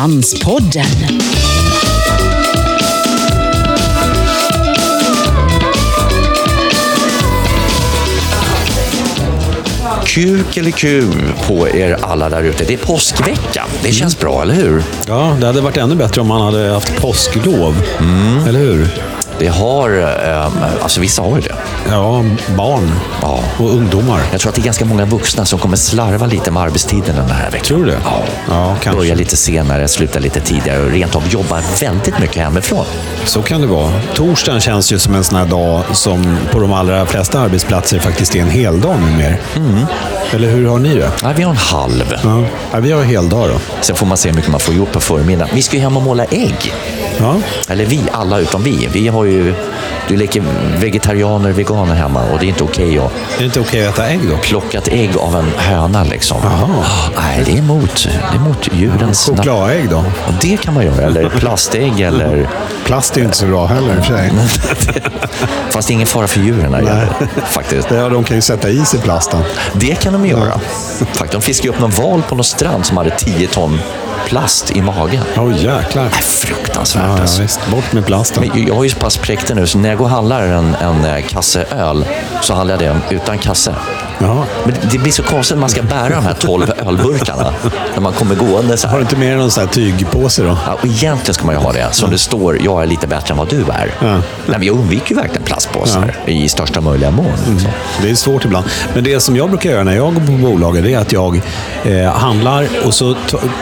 Manspodden. Kuk eller ku på er alla där ute. Det är påskveckan. Det känns bra, eller hur? Ja, det hade varit ännu bättre om man hade haft påsklov. Eller hur? Det har, eh, alltså vissa har ju det. Ja, barn Ja. och ungdomar. Jag tror att det är ganska många vuxna som kommer slarva lite med arbetstiden den här veckan. Tror du det? Ja. Ja, kanske. Börja lite senare, sluta lite tidigare och rent av jobba väldigt mycket hemifrån. Så kan det vara. Torsdagen känns ju som en sån här dag som på de allra flesta arbetsplatser faktiskt är en heldag numera. Eller hur har ni det? Ja, vi har en halv. Ja. Ja, vi har heldag då. Sen får man se hur mycket man får gjort på förmiddagen. Vi ska ju hem och måla ägg. Ja. Eller vi, alla utom vi. Vi har ju... Du leker vegetarianer, veganer hemma och det är inte okej att Är det inte okej att äta ägg då? plocka ett ägg av en höna liksom. Jaha. Ah, Nej, det är emot, det är emot djurens... nat- Chokladägg då? Och det kan man göra. Eller plastägg eller... Plast är ju inte så bra heller i och för sig. Fast det är ingen fara för djuren här, det, faktiskt. Ja, de kan ju sätta i sig plasten. Det kan de göra. Faktiskt, de fiskade upp någon val på någon strand som hade 10 ton plast i magen. Åh jäklar. Det är fruktansvärt Ja, ja, alltså. visst. Bort med plasten. Men jag har ju så pass präktig nu, så när jag går och handlar en, en eh, kasse öl så handlar jag den utan kasse. Jaha. Men det blir så konstigt när man ska bära de här 12 ölburkarna. När man kommer gående så Har du här. inte med dig någon sån här tygpåse då? Ja, och egentligen ska man ju ha det. Som det står, jag är lite bättre än vad du är. Ja. Nej, men jag undviker ju verkligen plastpåsar i största möjliga mån. liksom. Det är svårt ibland. Men det som jag brukar göra när jag går på bolaget är att jag eh, handlar och så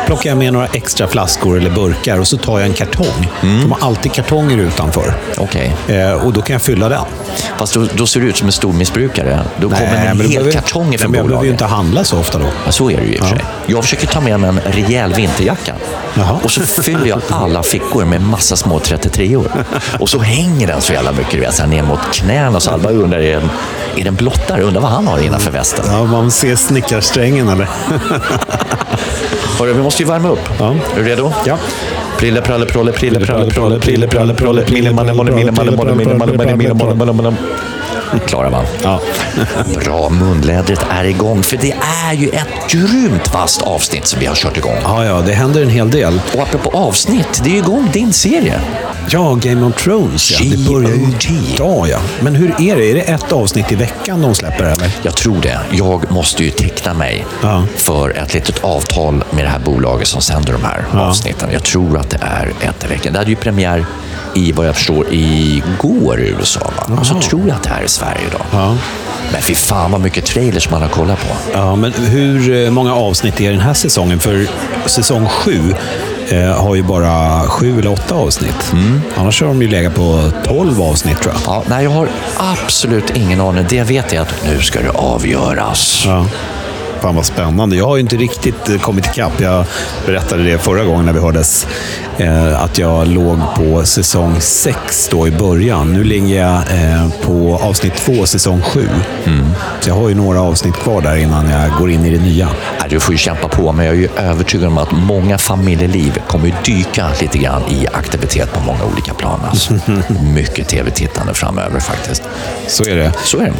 plockar jag med några extra flaskor eller burkar och så tar jag en kartong. De har alltid kartonger utanför. Okej. Eh, och då kan jag fylla den. Fast då, då ser du ut som en stormissbrukare. Då kommer men en hel behöver- kartong Nej, från men Jag behöver ju bolaget. inte handla så ofta då. Ja, så är det ju i och för sig. Jag försöker ta med mig en rejäl vinterjacka. Jaha. Och så fyller jag alla fickor med massa små 33or. Och så hänger den så jävla mycket, du vet, så här ner mot knäna. Så alla undrar, är den, är den blottare? Undrar vad han har innanför västen. Ja, man ser snickarsträngen eller? Hörru, vi måste ju värma upp. Ja. Är du redo? Ja. Prille, pralle, prolle, prille, pralle, prolle, prille, pralle, prolle, mille, malle, molle, mille, malle, molle, mille, malle, mille, molle. Klarar man. Ja. Bra, munlädret är igång. För det är ju ett grymt vasst avsnitt som vi har kört igång. ja, ja, det händer en hel del. Och apropå avsnitt, det är ju igång din serie. Ja, Game of Thrones ja. Det börjar ju idag ja. Men hur är det? Är det ett avsnitt i veckan de släpper eller? Jag tror det. Jag måste ju teckna mig Ja. för ett litet avtal med det här bolaget som sänder de här Ja. avsnitten. Jag tror att det är ett i veckan. Det hade ju premiär i, vad jag förstår, igår i USA. Va? Och så tror jag att det här är Sverige idag. Ja. Men fy fan vad mycket trailers man har kollat på. Ja, men hur eh, många avsnitt är den här säsongen? För säsong sju eh, har ju bara sju eller åtta avsnitt. Annars har de ju legat på tolv avsnitt tror jag. Ja, nej, jag har absolut ingen aning. Det jag vet är att nu ska det avgöras. Ja. Fan vad spännande. Jag har ju inte riktigt eh, kommit ikapp. Jag berättade det förra gången när vi hördes. Eh, att jag låg på säsong sex då i början. Nu ligger jag eh, på avsnitt två, säsong sju. Så jag har ju några avsnitt kvar där innan jag går in i det nya. Du får ju kämpa på, men jag är ju övertygad om att många familjeliv kommer ju dyka lite grann i aktivitet på många olika plan. Alltså. Mycket tv-tittande framöver faktiskt. Så är det. Så är det.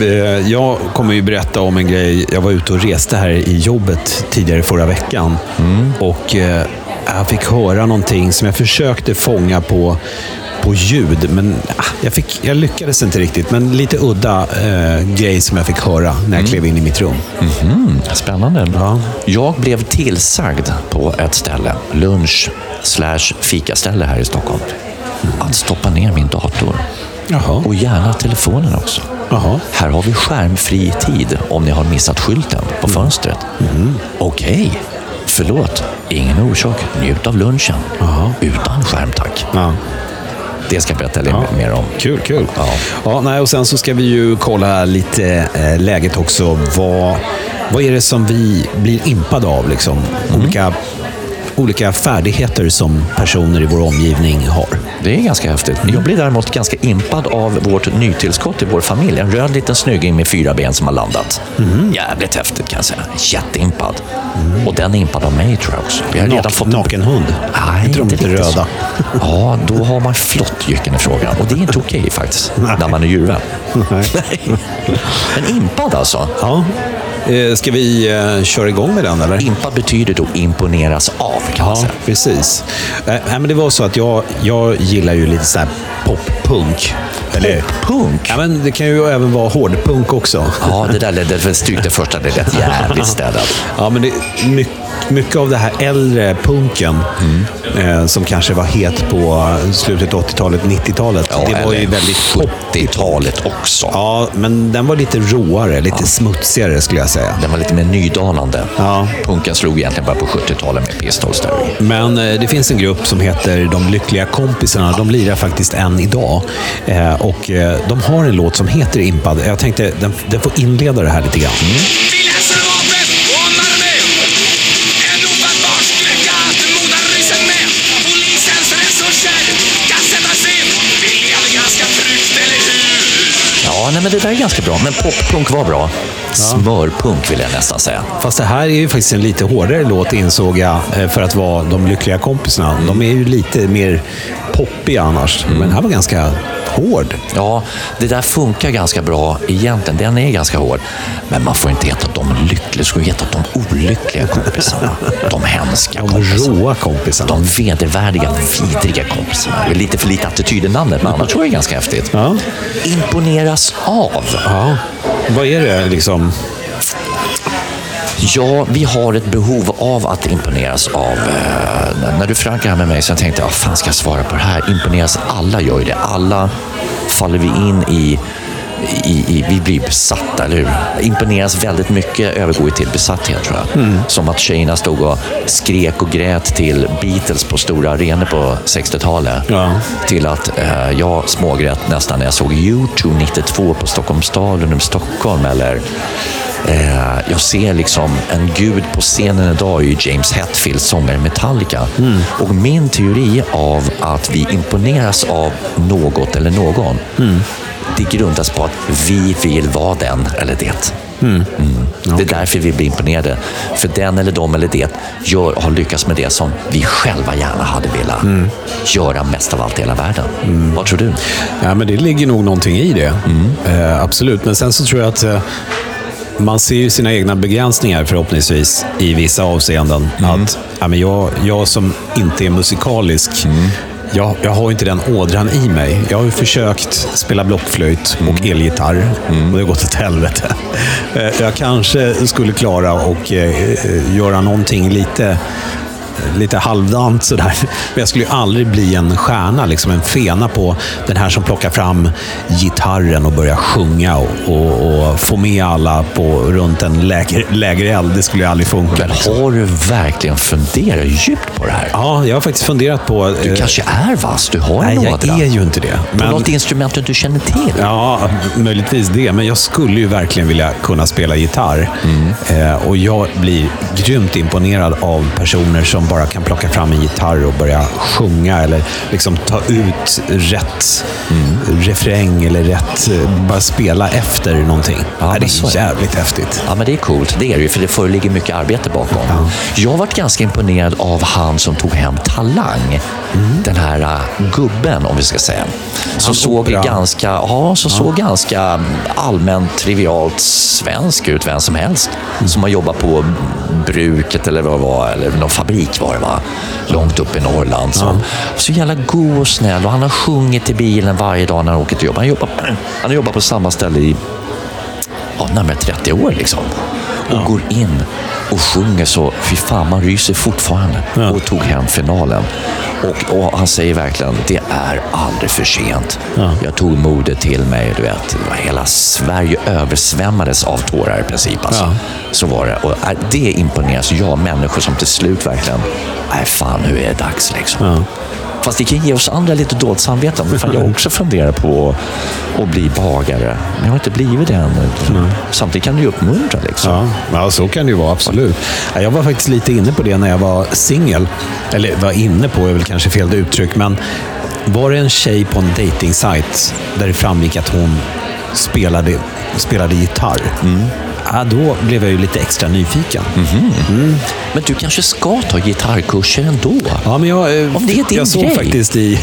Eh, Jag kommer ju berätta om en grej. Jag var ute och reste här i jobbet tidigare förra veckan. Och eh, jag fick höra någonting som jag försökte fånga på, på ljud. Men ah, jag, fick, jag lyckades inte riktigt. Men lite udda eh, grej som jag fick höra när jag klev in i mitt rum. Mm, spännande. Ja. Jag blev tillsagd på ett ställe, lunch slash fikaställe här i Stockholm, att stoppa ner min dator. Jaha. Och gärna telefonen också. Jaha. Här har vi skärmfri tid om ni har missat skylten på fönstret. Okej, förlåt. Ingen orsak. Njut av lunchen. Jaha. Utan skärm tack. Ja. Det ska jag berätta lite mer om. Kul, kul. Ja. Ja, nej, och sen så ska vi ju kolla lite eh, läget också. Vad, vad är det som vi blir impade av? Liksom? Olika, olika färdigheter som personer i vår omgivning har. Det är ganska häftigt. Jag blir däremot ganska impad av vårt nytillskott i vår familj. En röd liten snygging med fyra ben som har landat. Jävligt häftigt kan jag säga. Jätteimpad. Och den är impad av mig tror jag också. Vi har redan Nak- fått en- nakenhund. Nej, Inte riktigt röda? Ja, då har man flott jycken i frågan. Och det är inte okej faktiskt, när man är djurvän. Nej. Men impad alltså. Ja. Eh, ska vi eh, köra igång med den eller? Impad betyder då imponeras av, kan man Ja, säga. precis. Eh, men det var så att jag, jag gillar ju lite så här pop-punk. Eller, Punk? ja, men det kan ju även vara hårdpunk också. Ja, det där ledde, stryk det första, det lät jävligt städat. Ja, men det, my, mycket av det här äldre punken, eh, som kanske var het på slutet av 80-talet, 90-talet, Ja, det var ju väldigt 70-talet också. Ja, men den var lite råare, lite smutsigare skulle jag säga. Den var lite mer nydanande. Ja. Punken slog egentligen bara på 70-talet med Pistols där. Men eh, det finns en grupp som heter De Lyckliga Kompisarna. De lirar faktiskt än idag. Eh, och eh, de har en låt som heter Impad. Jag tänkte den, den får inleda det här lite grann. Ja, nej, men det där är ganska bra. Men poppunk var bra. Smörpunk vill jag nästan säga. Fast det här är ju faktiskt en lite hårdare låt insåg jag eh, för att vara De Lyckliga Kompisarna. De är ju lite mer poppiga annars. Men den här var ganska hård. Ja, det där funkar ganska bra egentligen. Den är ganska hård. Men man får inte heta de lyckliga, ska heta de olyckliga kompisarna. De hemska De kompisarna. råa kompisarna. De vedervärdiga, vidriga kompisarna. Det är lite för lite attityd i namnet, men annars tror jag det är ganska häftigt. Ja. Imponeras av. Ja. Vad är det liksom? Ja, vi har ett behov av att imponeras av. Eh, när du förankrade här med mig så jag tänkte jag, vad fan ska jag svara på det här? Imponeras, alla gör ju det. Alla faller vi in i, i, i vi blir besatta, eller hur? Imponeras väldigt mycket övergår till besatthet tror jag. Som att tjejerna stod och skrek och grät till Beatles på stora arenor på 60-talet. Ja. Till att eh, jag smågrät nästan när jag såg U2 92 på Stockholms stadion i Stockholm. Eller Eh, jag ser liksom en gud på scenen idag är James Hetfield, sångare Metallica. Och min teori av att vi imponeras av något eller någon, det grundas på att vi vill vara den eller det. Mm. Det är därför vi blir imponerade. För den eller de eller det gör, har lyckats med det som vi själva gärna hade velat göra mest av allt i hela världen. Vad tror du? Ja, men det ligger nog någonting i det. Eh, absolut. Men sen så tror jag att eh, man ser ju sina egna begränsningar förhoppningsvis i vissa avseenden. Att ja, men jag, jag som inte är musikalisk, jag, jag har inte den ådran i mig. Jag har ju försökt spela blockflöjt och elgitarr och det har gått åt helvete. Eh, jag kanske skulle klara och eh, eh, göra någonting lite lite halvdant sådär. Men jag skulle ju aldrig bli en stjärna, liksom en fena på den här som plockar fram gitarren och börjar sjunga och, och, och få med alla på, runt en läger, lägereld. Det skulle ju aldrig funka. Men Liksom. har du verkligen funderat djupt på det här? Ja, jag har faktiskt funderat på... Du eh, kanske är vass, du har nej, en jag ådra. är ju inte det. På Men, något instrument du inte känner till. Ja, möjligtvis det. Men jag skulle ju verkligen vilja kunna spela gitarr. Eh, och jag blir grymt imponerad av personer som bara kan plocka fram en gitarr och börja sjunga eller liksom ta ut rätt refräng eller rätt, eh, bara spela efter någonting. Ja, det så är är det. jävligt häftigt. Ja, men det är coolt. Det är det ju, för det föreligger mycket arbete bakom. Jag har varit ganska imponerad av han som tog hem Talang. Den här uh, gubben, om vi ska säga. Som såg ganska, ja, som såg ganska allmänt trivialt svensk ut, vem som helst. Som har jobbat på bruket eller vad det var, eller någon fabrik var det va? Långt upp i Norrland. Så, så jävla god och snäll och han har sjungit i bilen varje dag när han åker till jobbet. Han, jobbar, han har jobbat på samma ställe i ja, närmare 30 år liksom. Och går in och sjunger så, fy fan man ryser fortfarande. Ja. Och tog hem finalen. Och, och han säger verkligen, det är aldrig för sent. Ja. Jag tog modet till mig, du vet. Hela Sverige översvämmades av tårar i princip. Alltså. Ja. Så var det. Och äh, det imponeras jag, människor som till slut verkligen, nej fan nu är det dags liksom. Ja. Fast det kan ge oss andra lite dåligt samvete. om Fan, jag också funderar på att bli bagare. Men jag har inte blivit det än. Samtidigt kan det ju uppmuntra. Liksom. Ja, ja, så kan det ju vara. Absolut. Ja, Jag var faktiskt lite inne på det när jag var singel. Eller var inne på är väl kanske fel uttryck, men var det en tjej på en dating-sajt där det framgick att hon spelade, spelade gitarr? Ja, då blev jag ju lite extra nyfiken. Men du kanske ska ta gitarrkurser ändå? Ja, men jag, eh, Om det är din jag såg grej. faktiskt i...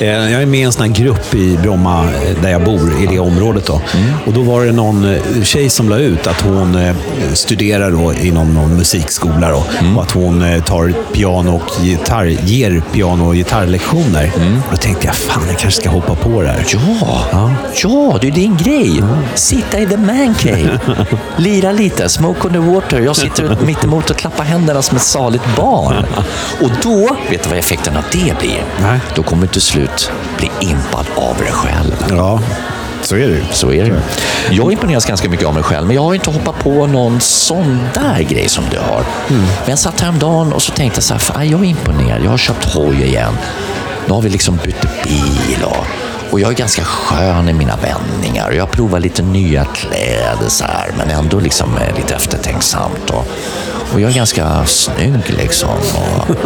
Eh, jag är med i en sån här grupp i Bromma, eh, där jag bor, i det området. Då. Mm. Och då var det någon tjej som la ut att hon eh, studerar då inom någon musikskola. Då, Mm. Och att hon eh, tar piano och gitarr, ger piano och gitarrlektioner. Mm. Då tänkte jag, fan jag kanske ska hoppa på det här. Ja, Ja. ja, det är din grej. Sitta i the man cave. Lira lite, smoke on the water. Jag sitter mitt emot och klappar händerna som ett saligt barn. Och då, vet du vad effekten av det blir? Nej. Då kommer du till slut bli impad av dig själv. Ja, så är det ju. Så är det. Jag imponeras ganska mycket av mig själv, men jag har inte hoppat på någon sån där grej som du har. Men jag satt häromdagen och så tänkte jag så här, fan, jag är imponerad. Jag har köpt hoj igen. Nu har vi liksom bytt bil och, och jag är ganska skön i mina vändningar. Jag provar lite nya kläder så här, men ändå liksom eh, lite eftertänksamt. Och, och jag är ganska snygg liksom. Och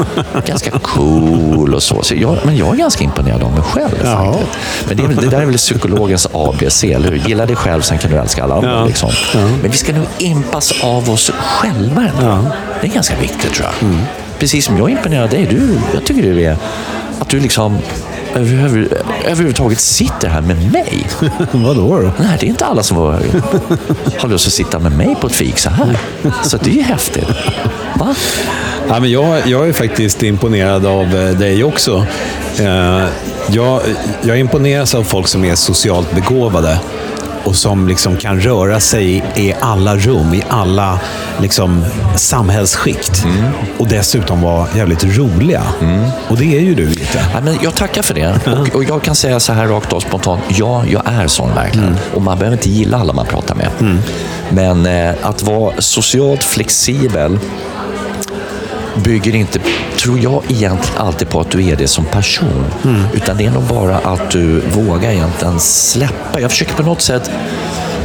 ganska cool och så. så jag, men jag är ganska imponerad av mig själv Ja. faktiskt. Men det, det där är väl psykologens ABC, eller hur? Gilla dig själv, sen kan du älska alla andra. Ja. Liksom. Ja. Men vi ska nog impas av oss själva. Ja. Det är ganska viktigt tror jag. Precis som jag av dig. Du, jag tycker du är... Att du liksom över, överhuvudtaget sitter här med mig. Vadå då? Nej, det är inte alla som har lust att sitta med mig på ett fik så här. Så det är ju häftigt. Va? Ja, men jag, jag är faktiskt imponerad av eh, dig också. Eh, jag, jag imponeras av folk som är socialt begåvade och som liksom kan röra sig i, alla rum, i alla liksom, samhällsskikt. Och dessutom vara jävligt roliga. Och det är ju du lite. Ja, men jag tackar för det. Och, och jag kan säga så här rakt av spontant. Ja, jag är sån verkligen. Och man behöver inte gilla alla man pratar med. Men eh, att vara socialt flexibel bygger inte, tror jag, egentligen alltid på att du är det som person. Utan det är nog bara att du vågar egentligen släppa. Jag försöker på något sätt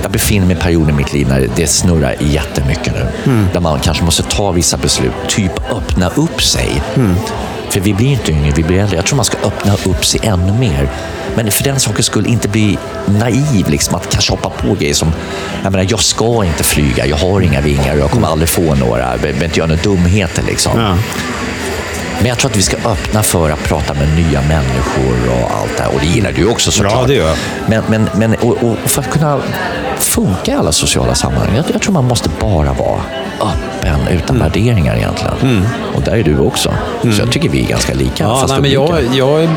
jag befinner mig i en period i mitt liv när det snurrar jättemycket nu. Där man kanske måste ta vissa beslut, typ öppna upp sig. För vi blir inte yngre, vi blir äldre. Jag tror man ska öppna upp sig ännu mer. Men för den sakens skull inte bli naiv, liksom, att kanske hoppa på grejer som, jag menar, jag ska inte flyga, jag har inga vingar och jag kommer aldrig få några, jag behöver inte göra några dumheter liksom. Ja. Men jag tror att vi ska öppna för att prata med nya människor och allt det här. Och det gillar du också såklart. Ja, det gör jag. Men, men, men och, och för att kunna funka i alla sociala sammanhang, jag, jag tror man måste bara vara öppen utan Mm. värderingar egentligen. Och där är du också. Så jag tycker vi är ganska lika. Ja, nej, men jag, jag,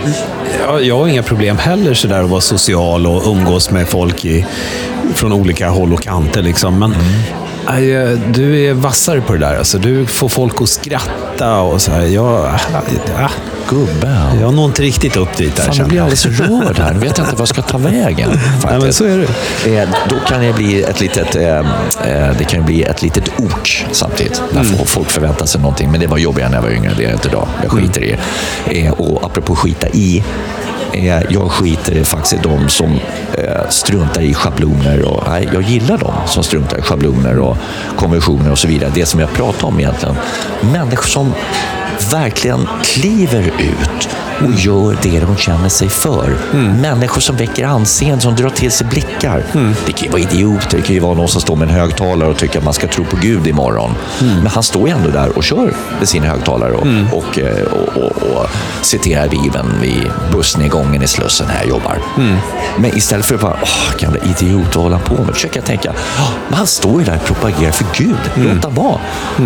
jag, jag har inga problem heller så där att vara social och umgås med folk i, från olika håll och kanter. Liksom. Men eh, du är vassare på det där. Alltså, du får folk att skratta och så här. Jag, ja, Gubbe. jag når inte riktigt upp dit. Där, Fan, blir jag jag. alldeles rörd här. Nu vet jag inte vad jag ska ta vägen. Faktiskt. Nej, men så är det. Eh, då kan det bli ett litet, eh, eh, det kan bli ett litet ok samtidigt. När Mm. folk förväntar sig någonting. Men det var jobbigare när jag var yngre, det är inte idag. Jag skiter i det. Eh, och apropå skita i, eh, jag skiter faktiskt i de som eh, struntar i schabloner. Och, nej, jag gillar de som struntar i schabloner och konventioner och så vidare. Det som jag pratar om egentligen. Människor som verkligen kliver ut och gör det de känner sig för. Människor som väcker anseende, som drar till sig blickar. Det kan ju vara idioter, det kan ju vara någon som står med en högtalare och tycker att man ska tro på Gud imorgon. Men han står ju ändå där och kör med sin högtalare och, och, eh, och, och, och citerar Bibeln vid bussnedgången i Slussen här jag jobbar. Men istället för att bara, åh, gamla idiot, vad håller han på med? Försöker jag tänka, "Ja, men han står ju där och propagerar för Gud. Låt han vara.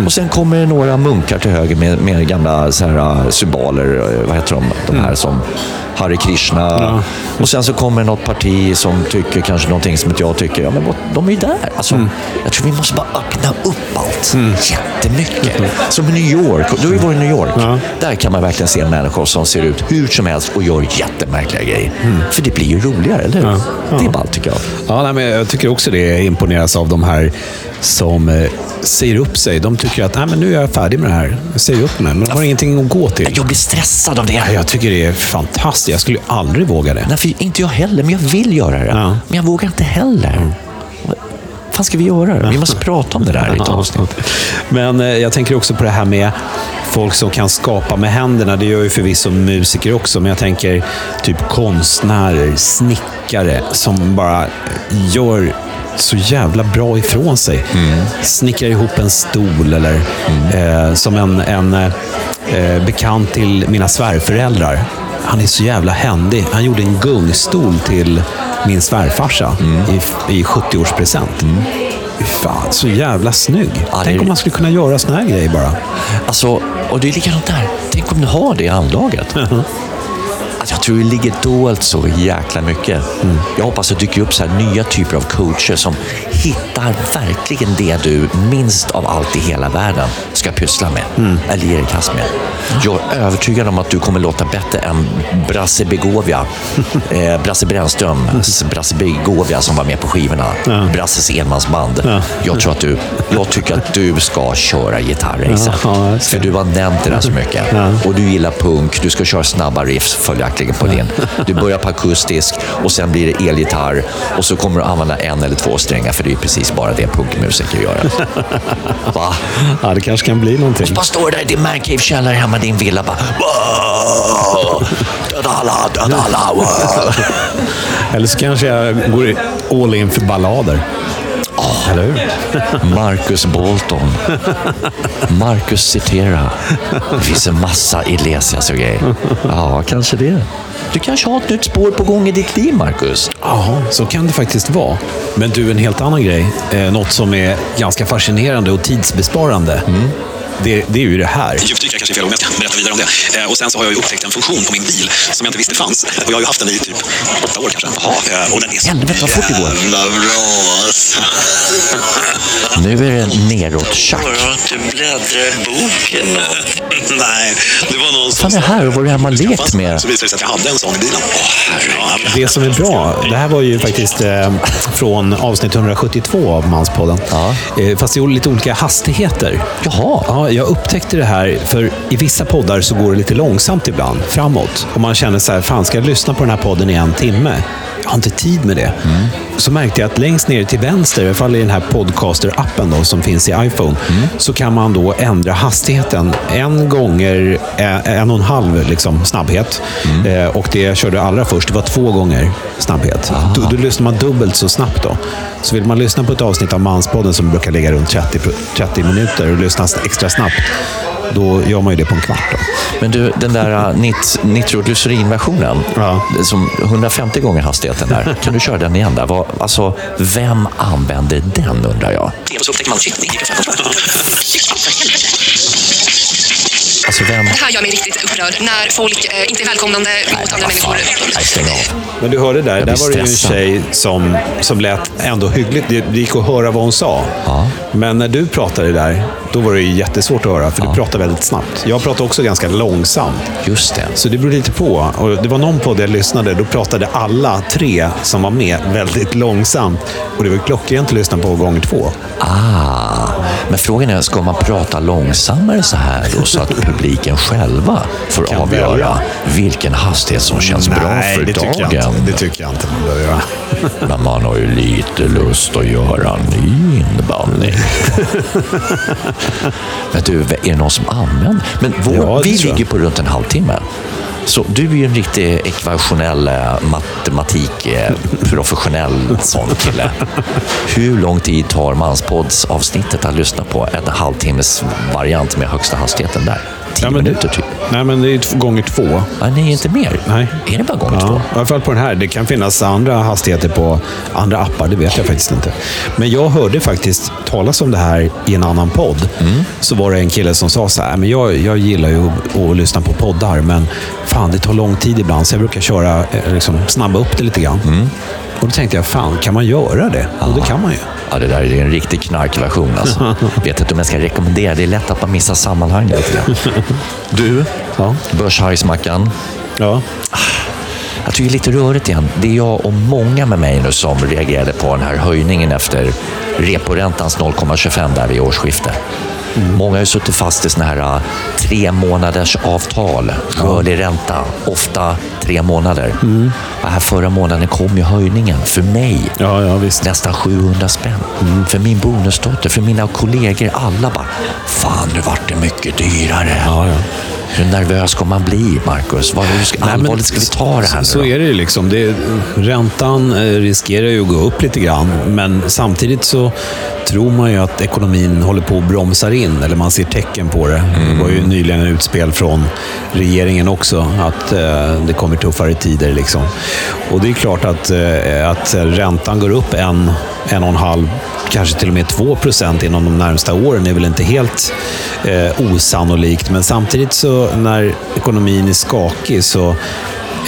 Och sen kommer det några munkar till höger med, med gamla så här, uh, symboler, uh, vad heter de, de här som Hare Krishna. Och sen så kommer något parti som tycker kanske någonting som inte jag tycker. Ja, men de är ju där. Alltså, Jag tror vi måste bara öppna upp allt jättemycket. Som i New York. Du har ju varit i New York. Där kan man verkligen se människor som ser ut hur som helst och gör jättemärkliga grejer. För det blir ju roligare, eller hur? Det är ballt tycker jag. Ja, nej, men jag tycker också det imponeras av de här som eh, säger upp sig. De tycker att nej, men nu är jag färdig med det här. Jag säger upp mig. Men har ingenting att gå till. Jag blir stressad av det. Ja, Jag tycker det är fantastiskt. Jag skulle aldrig våga det. Nej, för inte jag heller, men jag vill göra det. Ja. Men jag vågar inte heller. Vad fan ska vi göra? Vi måste prata om det där i ett avsnitt. Men eh, jag tänker också på det här med folk som kan skapa med händerna. Det gör ju förvisso musiker också, men jag tänker typ konstnärer, snickare som bara gör så jävla bra ifrån sig. Snickrar ihop en stol eller eh, som en, en eh, bekant till mina svärföräldrar. Han är så jävla händig. Han gjorde en gungstol till min svärfarsa i, i 70-årspresent. Fy Fan, så jävla snygg. Ja, Tänk är- om man skulle kunna göra såna här grejer bara. Alltså, och det är likadant där. Tänk om du har det anlaget. Alltså, jag tror det ligger dolt så jäkla mycket. Jag hoppas att det dyker upp så nya typer av coacher som hittar verkligen det du minst av allt i hela världen ska pyssla med. Eller ge dig kast med. Jag är övertygad om att du kommer låta bättre än Brasse Begovia. eh, Brasse Brännström, Brasse Begovia som var med på skivorna. Brasses enmansband. Jag tror att du, jag tycker att du ska köra gitarrracet. Ja, ser För du har nämnt det där så mycket. Och du gillar punk, du ska köra snabba riffs följaktligen på din. Du börjar på akustisk och sen blir det elgitarr och så kommer du använda en eller två strängar för det är precis bara det punkmusiker gör. Va? Ja, det kanske kan bli någonting. Bara står där i din mancave-källare hemma i din villa bara... "Wow! Döda alla, döda alla! wow." Eller så kanske jag går all in för ballader. Eller hur? Marcus Bolton. Marcus Citera. Det finns en massa Iglesias och grejer. Ja, kanske det. Du kanske har ett nytt spår på gång i ditt liv, Marcus. Ja, så kan det faktiskt vara. Men du, en helt annan grej. Eh, något som är ganska fascinerande och tidsbesparande. Det, det är ju det här. Djupdykare kanske är fel ord, men jag ska berätta vidare om det. Eh, och sen så har jag ju upptäckt en funktion på min bil som jag inte visste fanns. Och jag har ju haft den i typ åtta år kanske. Jaha, eh, och den är så Helvete, vad fort det går. jävla bra alltså. Nu är det neråt-tjack. Bara inte bläddra i boken. Nej, det var någon Fan, det här var det här man lekt med. Så visade det sig att jag hade en sån i bilen. Åh. Det som är bra, det här var ju faktiskt eh, från avsnitt 172 av Manspodden. Ja. Eh, fast det är lite olika hastigheter. Jaha. Ja, jag upptäckte det här, för i vissa poddar så går det lite långsamt ibland, framåt. Och man känner så här, fan ska jag lyssna på den här podden i en timme? Jag har inte tid med det. Så märkte jag att längst ner till vänster, i alla fall i den här podcaster-appen då, som finns i iPhone, så kan man då ändra hastigheten en gånger eh, en och en halv liksom, snabbhet. Eh, och det jag körde allra först, det var två gånger snabbhet. Då, då lyssnar man dubbelt så snabbt då. Så vill man lyssna på ett avsnitt av Manspodden som brukar ligga runt 30, pro- 30 minuter och lyssna extra snabbt, då gör man ju det på en kvart. Då. Men du, den där uh, nit nitroglycerin-versionen, Ja. som 150 gånger hastigheten där. Kan du köra den igen där? Vad, alltså, vem använder den undrar jag? Alltså vem... Det här gör mig riktigt upprörd. När folk eh, inte är välkomnande mot andra människor. Nej, stäng av. Men du hörde där, där var det ju en tjej som, som lät ändå hyggligt. Det, det gick att höra vad hon sa. Ja. Men när du pratade där, då var det ju jättesvårt att höra, för du pratade väldigt snabbt. Jag pratade också ganska långsamt. Just det. Så det beror lite på. Och det var någon podd jag lyssnade, då pratade alla tre som var med väldigt långsamt. Och det var klockrent att lyssna på gånger två. Ah, men frågan är, ska man prata långsammare så här då så att publiken själva får Kan avgöra välja. vilken hastighet som känns bra för det tycker, jag dagen? inte, det tycker jag inte man behöver göra. Men man har ju lite lust att göra ny inbandning. men du, är det någon som använder? Men vår, Ja, vi ligger på runt en halvtimme. Så du är ju en riktig ekvationell eh, matematik, eh, professionell sån kille. Hur lång tid tar Manspods avsnittet att lyssna på en halvtimmes variant med högsta hastigheten där? Tio men det- minuter typ. Nej, men det är gånger två. Ja, nej, inte mer. Nej. Är det bara gånger Ja, två? I alla fall på den här. Det kan finnas andra hastigheter på andra appar, det vet jag faktiskt inte. Men jag hörde faktiskt talas om det här i en annan podd. Så var det en kille som sa så här, men jag, jag gillar ju att, att lyssna på poddar, men fan det tar lång tid ibland, så jag brukar köra, eh, liksom, snabba upp det lite grann. Och då tänkte jag, fan kan man göra det? Och det kan man ju. Ja, det där är en riktig knarkversion. Alltså. Vet inte om jag ska rekommendera. Det är lätt att man missar sammanhanget lite grann. Du, Ja. Börshajsmackan. Ja. Jag tycker det är lite rörigt igen. Det är jag och många med mig nu som reagerade på den här höjningen efter reporäntans 0,25 där vid årsskiftet. Många har ju suttit fast i såna här uh, tre månaders avtal, rörlig ränta, ofta tre månader. Och här förra månaden kom ju höjningen för mig Ja, ja, visst. nästan 700 spänn. För min bonusdotter, för mina kollegor, alla bara Fan, nu vart det mycket dyrare. Ja. Hur nervös ska man bli, Marcus? Vad, hur ska, allvarligt ska vi ta det här så, nu så då? är det ju liksom. Det, räntan eh, riskerar ju att gå upp lite grann, men samtidigt så tror man ju att ekonomin håller på att bromsar in, eller man ser tecken på det. Det var ju nyligen en utspel från regeringen också, att eh, det kommer tuffare tider. Liksom. Och det är klart att, eh, att räntan går upp en, en och en halv, kanske till och med två procent inom de närmsta åren är väl inte helt eh, osannolikt. Men samtidigt så när ekonomin är skakig så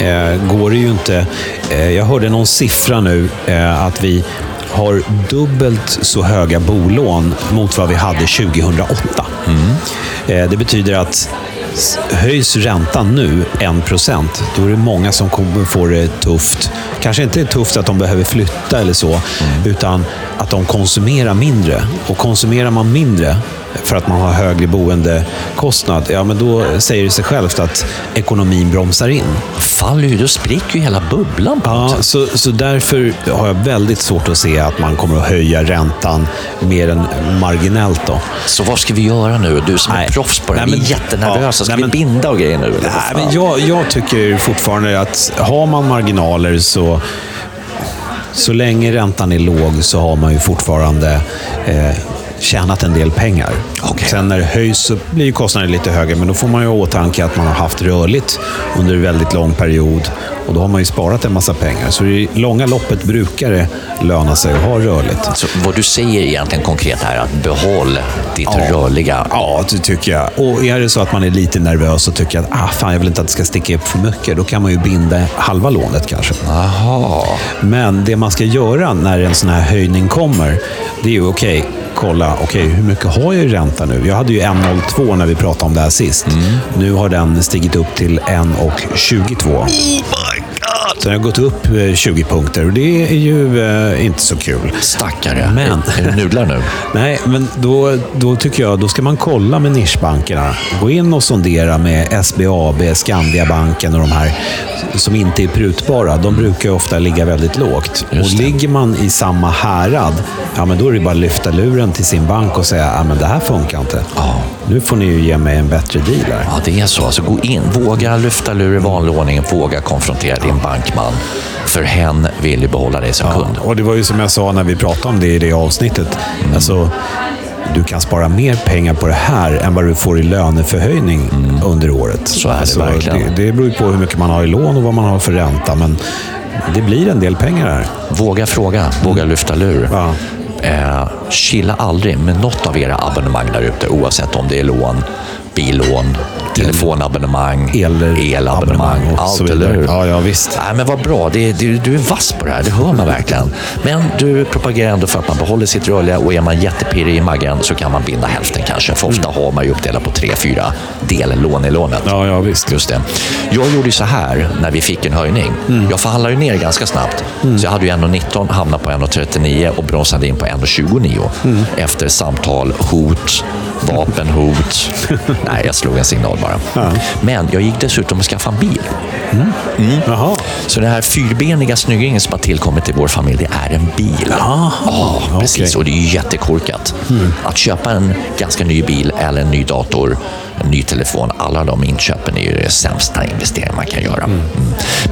eh, går det ju inte... Eh, jag hörde någon siffra nu eh, att vi har dubbelt så höga bolån mot vad vi hade 2008. Eh, det betyder att höjs räntan nu 1%, då är det många som kommer få det tufft. Kanske inte tufft att de behöver flytta eller så, utan att de konsumerar mindre. Och konsumerar man mindre för att man har högre boendekostnad, ja men då säger det sig självt att ekonomin bromsar in. Faller ju, då spricker ju hela bubblan på Ja, så, så därför har jag väldigt svårt att se att man kommer att höja räntan mer än marginellt. Då. Så vad ska vi göra nu? Du som är Nej. proffs på det, Nej, vi är jättenervösa. Ska nej, vi men- binda och grejer nu? Eller Nej, men jag, jag tycker fortfarande att har man marginaler så så länge räntan är låg så har man ju fortfarande eh, tjänat en del pengar. Okej. Sen när det höjs så blir kostnaden lite högre, men då får man ju i åtanke att man har haft rörligt under en väldigt lång period. Och då har man ju sparat en massa pengar. Så i långa loppet brukar det löna sig att ha rörligt. Så vad du säger egentligen konkret är att behåll ditt rörliga. Ja, det tycker jag. Och är det så att man är lite nervös och tycker att ah, fan, jag vill inte att det ska sticka upp för mycket, då kan man ju binda halva lånet kanske. Aha. Men det man ska göra när en sån här höjning kommer, det är ju okej, kolla, okej, hur mycket har jag i ränta nu? Jag hade ju 1,02 när vi pratade om det här sist. Nu har den stigit upp till 1,22. Så den har gått upp eh, 20 punkter och det är ju eh, inte så kul. Stackare. Men- Är det nudlar nu? Nej, men då, då tycker jag då ska man kolla med nischbankerna. Gå in och sondera med SBAB, Skandiabanken och de här som inte är prutbara. De brukar ju ofta ligga väldigt lågt. Och ligger man i samma härad, ja, men då är det bara att lyfta luren till sin bank och säga ja, men det här funkar inte. Ja. Nu får ni ju ge mig en bättre deal här. Ja, det är så. Alltså, gå in, våga lyfta lur i vanlig ordning, våga konfrontera din bankman. För hen vill ju behålla dig som kund. Och det var ju som jag sa när vi pratade om det i det avsnittet. Alltså, du kan spara mer pengar på det här än vad du får i löneförhöjning under året. Så är det alltså, verkligen. Det, det beror på hur mycket man har i lån och vad man har för ränta. Men det blir en del pengar här. Våga fråga, våga lyfta lur. Ja. Eh, chilla aldrig med något av era abonnemang där ute, oavsett om det är lån, billån, telefonabonnemang, Eller elabonnemang, allt, så vidare. hur? Ja, ja, visst. Nej, men vad bra. Det, det, du är vass på det här, det hör man verkligen. Men du propagerar ändå för att man behåller sitt rörliga och är man jättepirrig i magen så kan man binda hälften kanske. För ofta har man ju uppdelat på tre, fyra dellån i lånet. Ja, ja, visst. Just det. Jag gjorde ju så här när vi fick en höjning. Jag förhandlade ju ner ganska snabbt. Så jag hade ju 1,19, hamnade på 1,39 och bromsade in på 1,29. Efter samtal, hot, vapenhot. Nej, jag slog en signal bara. Men jag gick dessutom och skaffade en bil. Jaha. Så den här fyrbeniga snyggingen som har tillkommit i vår familj, det är en bil. Aha, Ja, precis. okej. Och det är ju jättekorkat. Att köpa en ganska ny bil eller en ny dator, en ny telefon, alla de inköpen är ju det sämsta investering man kan göra. Mm.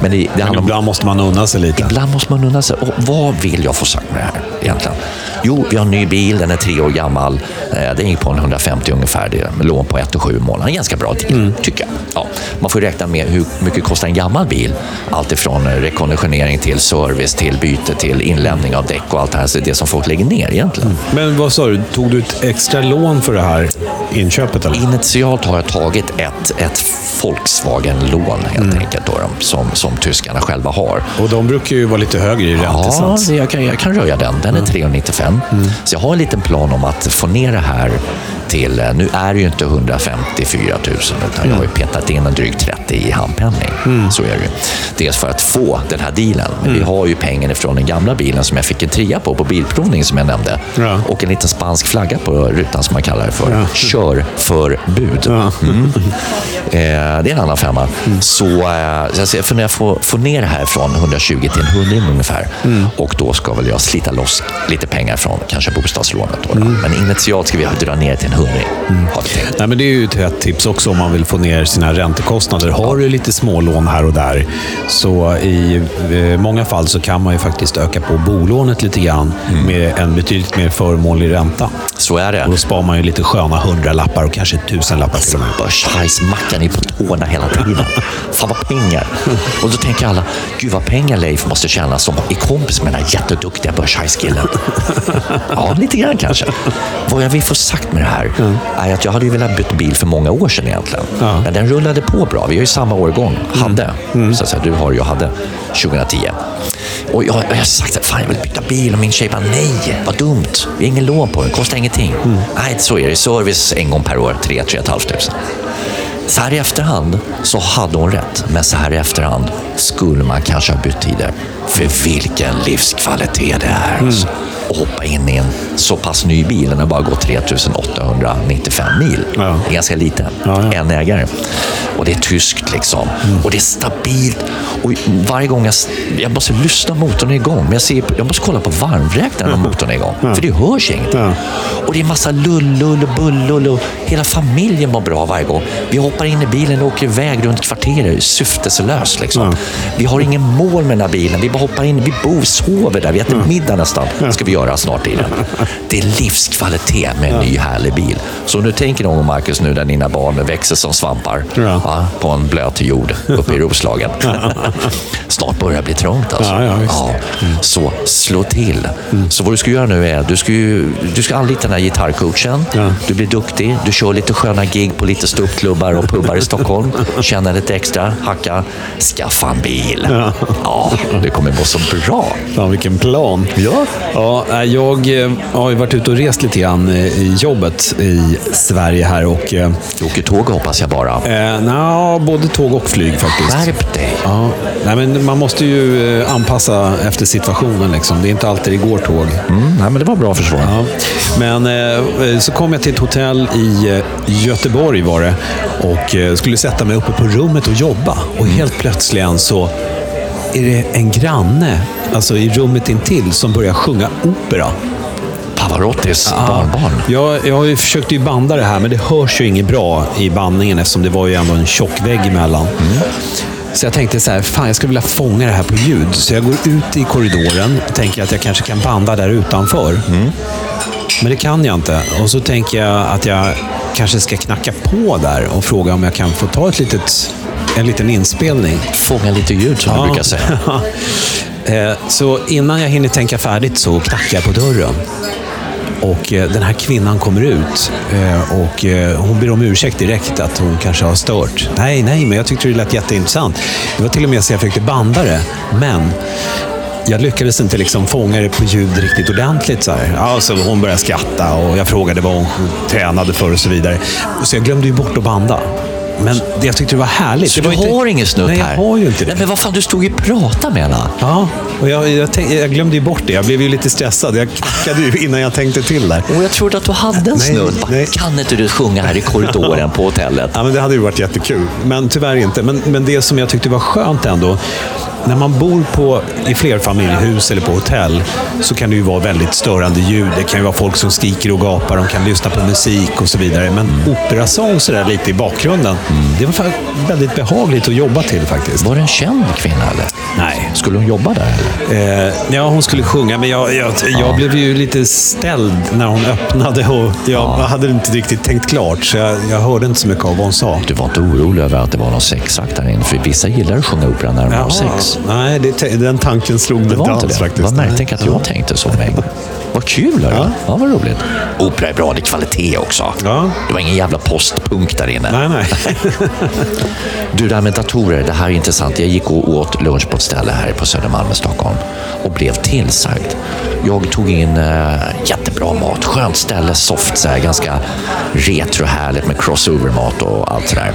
Men det, det Men handlar om ibland måste man unna sig lite. Ibland måste man undra sig, och vad vill jag få sagt med det här egentligen? Jo, vi har en ny bil, den är tre år gammal. Eh, Den gick på en 150 ungefär, det är lån på 1 7 i månaden. En ganska bra deal, tycker jag. Ja, man får räkna med hur mycket kostar en gammal bil. Allt ifrån eh, rekonditionering till service, till byte, till inlämning av däck och allt det här. Så det som folk lägger ner egentligen. Men vad sa du, tog du ett extra lån för det här inköpet? Eller? Initialt har jag tagit ett, ett Volkswagen-lån helt enkelt, då, som, som tyskarna själva har. Och de brukar ju vara lite högre i Ja, räntesats. det- jag kan, jag kan röja den. Den är 395. Så jag har en liten plan om att få ner det här till, eh, nu är det ju inte 154 000 utan jag har ju petat in en dryg 30 i handpenning. Så är det ju. Dels för att få den här dealen, men vi har ju pengen ifrån den gamla bilen som jag fick en trea på, på bilprovning som jag nämnde. Ja. Och en liten spansk flagga på rutan som man kallar det för. Körförbud. Ja. Mm. Eh, det är en annan femma. Så, eh, så jag när jag får, får ner det här från 120 till en 100 ungefär. Och då ska väl jag slita loss lite pengar från kanske bostadslånet. Då, då. Men initialt ska vi dra ner till en hundring. Nej, men det är ju ett hett tips också om man vill få ner sina räntekostnader. Har du lite smålån här och där, så i eh, många fall så kan man ju faktiskt öka på bolånet lite grann med en betydligt mer förmånlig ränta. Så är det. Och då sparar man ju lite sköna hundralappar och kanske tusenlappar till och med. Börshajsmackan är på tårna hela tiden. Fan vad pengar. Och då tänker alla, gud vad pengar Leif måste tjäna som är kompis med den här jätteduktiga börshajskillen. Ja, lite grann kanske. Vad jag vill få sagt med det här är att jag hade ju velat byta bil för många år sedan egentligen. Ja. Men den rullade på bra. Vi har ju samma årgång. Hade. Så att säga, du har jag hade 2010. Och jag, jag har sagt att fan, jag vill byta bil och min tjej bara nej, vad dumt. Vi har ingen lån på den, kostar ingenting. Nej, så är det. Service en gång per år, 3 3 500. Så här i efterhand så hade hon rätt, men så här i efterhand skulle man kanske ha bytt tidigare. För vilken livskvalitet det är. Alltså. Att hoppa in i en så pass ny bil, den har bara gått 3895 mil. Ja. Det är ganska lite. Ja, ja. En ägare. Och det är tyskt liksom. Och det är stabilt. Och varje gång jag, jag måste lyssna motorn är igång, men jag, ser, jag måste kolla på varmräknaren om motorn är igång. För det hörs. Ja. Och det är massa lullull och bullull och hela familjen mår bra varje gång. Vi hoppar in i bilen och åker iväg runt kvarteret syfteslöst. Liksom. Vi har ingen mål med den här bilen. Vi bara hoppar in, vi bor, sover där, vi äter middag nästan. ska vi göra snart i den. Det är livskvalitet med en ny härlig bil. Så nu tänker någon, Marcus, nu när dina barn växer som svampar Ja. va, på en blöt jord uppe i Roslagen. Snart börjar det bli trångt alltså. Ja, ja, visst. Så slå till. Så vad du ska göra nu är, du ska, ju, du ska anlita den här gitarrcoachen. Ja. Du blir duktig, du kör lite sköna gig på lite ståuppklubbar och pubbar i Stockholm. Tjänar lite extra, hacka, skaffa en bil. Ja. Ja, det kommer gå så bra. Fan, vilken plan. Ja. Ja, nej, jag eh, har ju varit ute och rest lite grann eh, i jobbet i Sverige här och... Eh, Du åker tåg hoppas jag bara. eh, nja, både tåg och flyg faktiskt. Skärp dig. Ja, nej, men man måste ju eh, anpassa efter situationen. Liksom. Det är inte alltid det går tåg. Mm, nej, men det var bra försvar. Ja. Men eh, så kom jag till ett hotell i eh, Göteborg var det och eh, skulle sätta mig uppe på rummet och jobba. Och helt plötsligen så är det en granne, alltså i rummet intill, som börjar sjunga opera. Pavarottis barnbarn. Jag, jag har ju försökt ju banda det här, men det hörs ju inget bra i bandningen eftersom det var ju ändå en tjock vägg emellan. Så jag tänkte så här, fan jag skulle vilja fånga det här på ljud. Så jag går ut i korridoren och tänker att jag kanske kan banda där utanför. Men det kan jag inte. Och så tänker jag att jag kanske ska knacka på där och fråga om jag kan få ta ett litet, en liten inspelning. Fånga lite ljud som du brukar säga. Eh, Så innan jag hinner tänka färdigt så knackar jag på dörren. Och eh, den här kvinnan kommer ut eh, och eh, hon ber om ursäkt direkt att hon kanske har stört. Nej, nej, men jag tyckte det lät jätteintressant. Det var till och med så jag försökte banda det, men jag lyckades inte liksom fånga det på ljud riktigt ordentligt. Så, här. Alltså, hon började skratta och jag frågade vad hon tränade för och så vidare. Så jag glömde ju bort att banda. Men det, jag tyckte det var härligt. Så det var du inte... har ingen snutt Nej, här? jag har ju inte det. Nej, men vad fan, du stod ju och pratade med henne. Ja, och jag, jag, tänk, jag glömde ju bort det. Jag blev ju lite stressad. Jag knackade ju innan jag tänkte till där. Och jag trodde att du hade en Nej, snutt. Nej. Kan inte du sjunga här i korridoren på hotellet? Ja, men det hade ju varit jättekul, men tyvärr inte. Men, men det som jag tyckte var skönt ändå, när man bor på, i flerfamiljehus eller på hotell så kan det ju vara väldigt störande ljud. Det kan ju vara folk som skriker och gapar, de kan lyssna på musik och så vidare. Men operasång sådär lite i bakgrunden, det var väldigt behagligt att jobba till faktiskt. Var det en känd kvinna eller? Nej. Skulle hon jobba där eller? Eh, ja, hon skulle sjunga, men jag, jag, jag blev ju lite ställd när hon öppnade och jag hade inte riktigt tänkt klart, så jag, jag hörde inte så mycket av vad hon sa. Du var inte orolig över att det var någon sexakt där inne? För vissa gillar att sjunga opera när de har sex. Nej, det, den tanken slog mig inte inte alls det? faktiskt. Vad märkligt Tänk att jag tänkte så med. Vad kul! Hörru. Ja. ja, vad roligt. Opera är bra, det är kvalitet också. Ja. Det var ingen jävla postpunk där inne. Nej, nej. Du, det här med datorer, det här är intressant. Jag gick och åt lunch på ett ställe här på Södermalm i Stockholm och blev tillsagd. Jag tog in äh, jättebra mat, skönt ställe, soft, så här, ganska retro härligt med crossover-mat och allt sådär.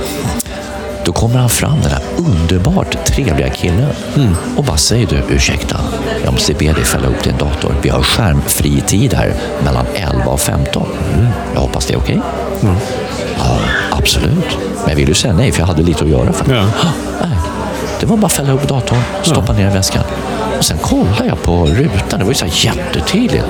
Då kommer han fram, den här underbart trevliga killen och bara säger du, ursäkta, jag måste be dig fälla upp din dator. Vi har skärmfri tid här mellan 11 och 15. Jag hoppas det är okej? Ja, absolut. Men jag ville ju säga nej, för jag hade lite att göra. För. Ja. nej. Det var bara att fälla upp datorn, stoppa ner i väskan. Och sen kollade jag på rutan. Det var ju så här jättetydligt.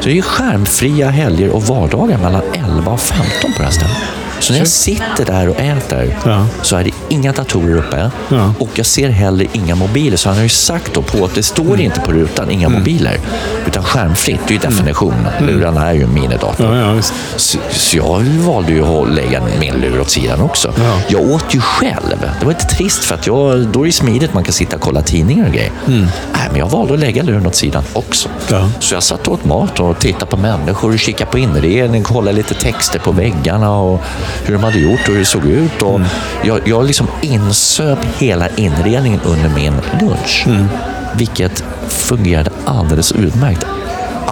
Så det är skärmfria helger och vardagar mellan 11 och 15 på det här stället. Så när jag sitter där och äter Ja. så är det inga datorer uppe Ja. och jag ser heller inga mobiler. Så han har ju sagt då på att det står Mm. inte på rutan inga mobiler utan skärmfritt. Det är ju definition. Lurarna är ju en minidator. Mm. Ja. Så, så jag valde ju att lägga min lur åt sidan också. Ja. Jag åt ju själv. Det var lite trist för att jag, då är det smidigt. Man kan sitta och kolla tidningar och grejer. Nej, men jag valde att lägga luren åt sidan också. Mm. Så jag satt och åt mat och tittade på människor och kikade på inredning, kollade lite texter på väggarna och hur de hade gjort och hur det såg ut. Och Mm. jag, jag liksom insöp hela inredningen under min lunch. Mm. Vilket fungerade alldeles utmärkt.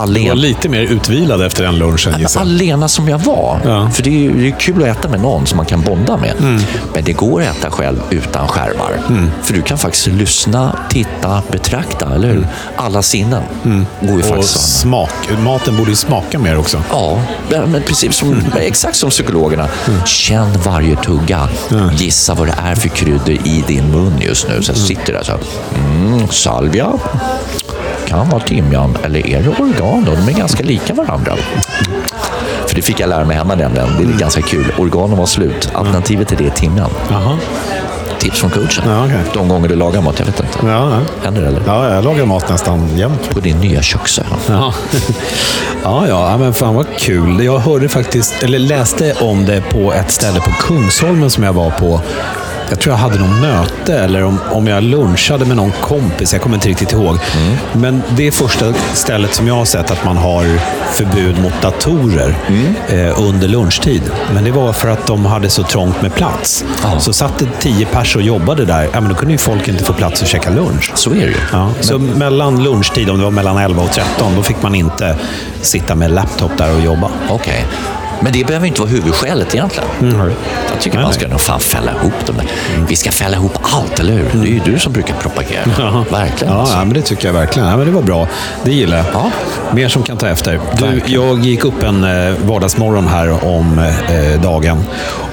Du var lite mer utvilad efter den lunchen gissar jag. alena som jag var. Ja. För det är ju det är kul att äta med någon som man kan bonda med. Mm. Men det går att äta själv utan skärmar. För du kan faktiskt lyssna, titta, betrakta, eller hur? Alla sinnen går ju Mm. Och faktiskt att smak. Maten borde ju smaka mer också. Ja, men precis som, exakt som psykologerna. Känn varje tugga. Gissa vad det är för kryddor i din mun just nu. Så jag sitter där så här. Mm, salvia. Kan vara timjan. Eller är det oregano? De är ganska lika varandra. För det fick jag lära mig hemma nämligen. Det är ganska kul. Oregano var slut. Alternativet till det är timjan. Jaha. Tips från coachen. Ja, okej. De gånger du lagar mat, jag vet inte. Ja, ja. Händer det eller? ja, jag lagar mat nästan jämt. På din nya köksö. Ja. ja, ja, men fan vad kul. Jag hörde faktiskt, eller läste om det på ett ställe på Kungsholmen som jag var på. Jag tror jag hade något möte eller om, om jag lunchade med någon kompis. Jag kommer inte riktigt ihåg. Men det är första stället som jag har sett att man har förbud mot datorer eh, under lunchtid. Men det var för att de hade så trångt med plats. Ja. Så satt det tio pers och jobbade där. Ja, men då kunde ju folk inte få plats att käka lunch. Så är det ju. Ja, så mellan lunchtid, om det var mellan 11 och 13, då fick man inte sitta med laptop där och jobba. Okej. Men det behöver inte vara huvudskälet egentligen. Jag tycker Nej, man ska nog fan fälla ihop dem. Vi ska fälla ihop allt, eller hur? Det är ju du som brukar propagera. Verkligen. Ja, alltså. ja, men det tycker jag verkligen. Ja, men det var bra. Det gillar jag. Ja. Mer som kan ta efter. Du, jag gick upp en eh, vardagsmorgon här om eh, dagen.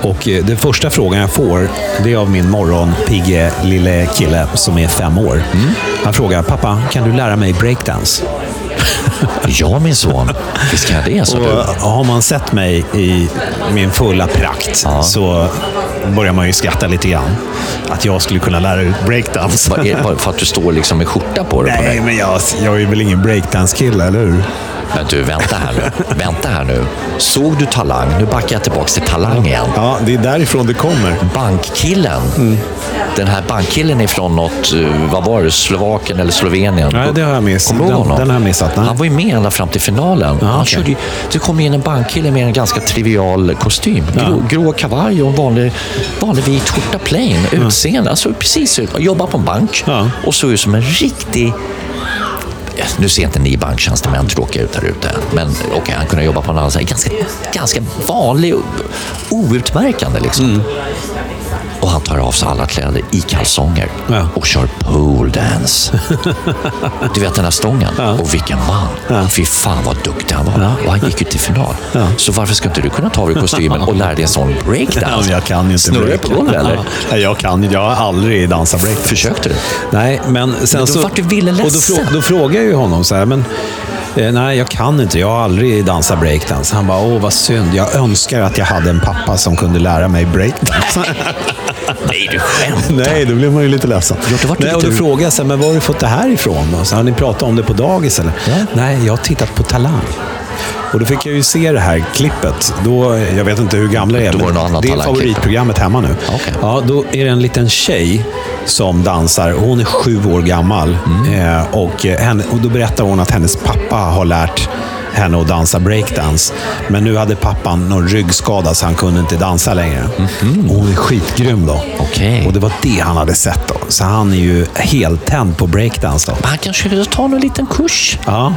Och eh, den första frågan jag får, det är av min morgonpigge lille kille som är fem år. Mm. Han frågar, pappa, kan du lära mig breakdance? Ja, min son. Visst kan jag det, sa du. har man sett mig i min fulla prakt Ja. så börjar man ju skratta lite grann. Att jag skulle kunna lära ut breakdance. För att du står liksom med skjorta på dig? På Nej, dig? men jag, jag är väl ingen breakdance-kille, eller hur? Men du, vänta här nu. Vänta här nu. Såg du Talang? Nu backar jag tillbaka till Talang igen. Ja, det är därifrån det kommer. Bankkillen. Mm. Den här bankkillen är från något, eh, vad var det, Slovakien eller Slovenien? Nej, det har jag missat. Kommer du ihåg honom? den har jag missat, nej. Han var ju med ända fram till finalen. han okej. körde det kom in en bankkille med en ganska trivial kostym. Grå, grå kavaj och en vanlig, vanlig vit skjorta, plain utseende. Alltså precis ut. Jobbar på en bank Ja. och såg ut som en riktig nu ser inte ni banktjänstemän tråkiga ut här ute, men okej, han kunde jobba på en annan sida. Ganska, ganska vanlig outmärkande liksom. Mm. Och han tar av sig alla kläder i kalsonger Ja. och kör pole dance. Du vet den här stången. Och vilken man. Fy fan vad duktig han var. Och han gick ju till final. Så varför ska inte du kunna ta av dig kostymen och lära dig en sån breakdance? jag kan inte Snurrar du på golvet eller? Nej, jag kan inte. Jag har aldrig dansat breakdance. Försökte du? Nej, men sen Men då så... vart du ville och då, ledsen. frå, då frågar jag ju honom så här, men eh, nej, jag kan inte. Jag har aldrig dansat breakdance. Han bara, åh vad synd. Jag önskar att jag hade en pappa som kunde lära mig breakdance. Nej, du skämtar. nej, då blev man ju lite ledsen. Ja, nej, och då frågade jag, så här, men var har du fått det här ifrån? Då? Så har ni pratat om det på dagis eller? Ja. Nej, jag har tittat på Talang. Och då fick jag ju se det här klippet. Då, jag vet inte hur gamla det är, var det är favoritprogrammet hemma nu. Okej. Ja, då är det en liten tjej som dansar. Hon är sju år gammal. Mm. Och, eh, henne, och Då berättar hon att hennes pappa har lärt henne att dansa breakdance. Men nu hade pappan någon ryggskada så han kunde inte dansa längre. Och hon är skitgrym då. Okej. Och det var det han hade sett då. Så han är ju helt tänd på breakdance då. Men han kanske skulle ta någon liten kurs. Ja.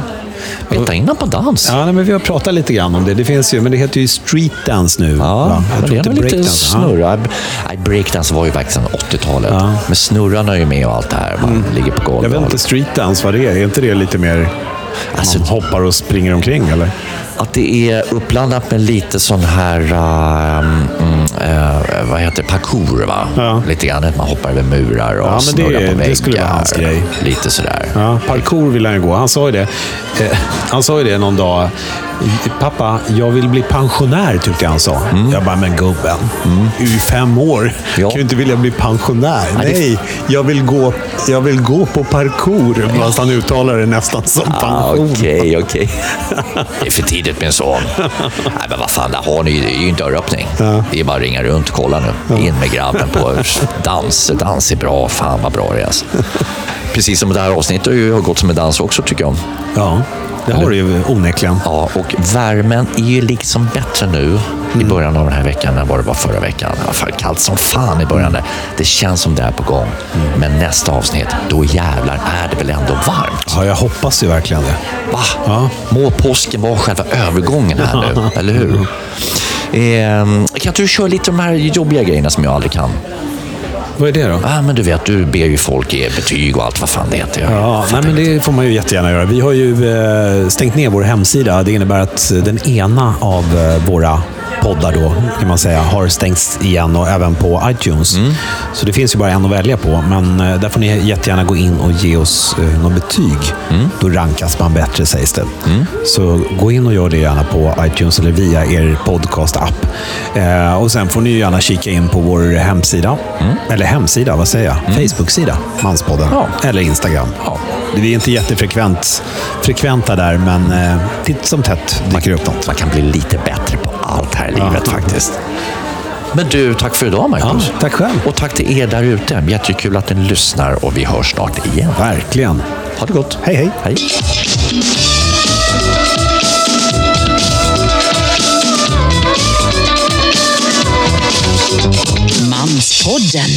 Veta innan på dans. Ja, nej, men vi har pratat lite grann om det. Det finns ju, men det heter ju street dance nu. Ja, va? det är lite snurra. Nej, breakdance var ju verkligen 80-talet. Ja. Mm. Men snurrarna är ju med och allt det här. Man ligger på Jag golvet. vet inte street dance vad det är. Är inte det lite mer... Alltså- man hoppar och springer omkring eller? Att det är uppblandat med lite sån här um, mm, eh, vad heter parkour va? Ja. Lite grann att man hoppar över murar och Ja, men det- snurrar på det väggar. skulle vara hans grej. Lite sådär. Ja, parkour vill han ju gå. Han sa ju det. Eh, han sa ju det någon dag. Pappa, jag vill bli pensionär, tyckte jag han sa. Jag bara, men gubben, du är ju fem år. Ja. kan ju inte vilja bli pensionär. Nej, det- Nej, jag, vill gå, jag vill gå på parkour. Fast han uttalar det nästan som Ah, pension. Okej, okej. Det är för tidigt min son. Nej, men vad fan, där har ni det är ju en dörröppning. Det är bara att ringa runt. Kolla nu. In med grabben på dans. Dans är bra. Fan vad bra det är. Alltså. Precis som det här avsnittet har gått som en dans också tycker jag. Ja, det har du ju onekligen. Ja, och värmen är ju liksom bättre nu i början av den här veckan än vad det var förra veckan. Det var kallt som fan i början. där. Det känns som det är på gång. Men nästa avsnitt, då jävlar är det väl ändå varmt? Ja, jag hoppas ju verkligen det. Va? Ja. Må påsken vara själva övergången här nu, eller hur? Eh, kan inte du köra lite de här jobbiga grejerna som jag aldrig kan? Vad är det då? Ah, men du vet, du ber ju folk ge betyg och allt vad fan det heter. Jag Ja, nej, men det får man ju jättegärna göra. Vi har ju eh, stängt ner vår hemsida. Det innebär att den ena av eh, våra poddar då, kan man säga, har stängts igen och även på iTunes. Så det finns ju bara en att välja på, men eh, där får ni jättegärna gå in och ge oss eh, något betyg. Då rankas man bättre sägs det. Så gå in och gör det gärna på iTunes eller via er podcast-app. Eh, och sen får ni gärna kika in på vår hemsida. Eller hemsida, vad säger jag? Facebook-sida, Manspodden. Ja. Eller Instagram. Ja. Vi är inte jättefrekvent frekventa där, men eh, titt som tätt dyker upp något. Man kan bli lite bättre på allt här i livet faktiskt. Men du, tack för idag Marcus. Ja, tack själv. Och tack till er där ute. Jättekul att ni lyssnar och vi hörs snart igen. Verkligen. Ha det gott. Hej, hej. Hej. Manspodden.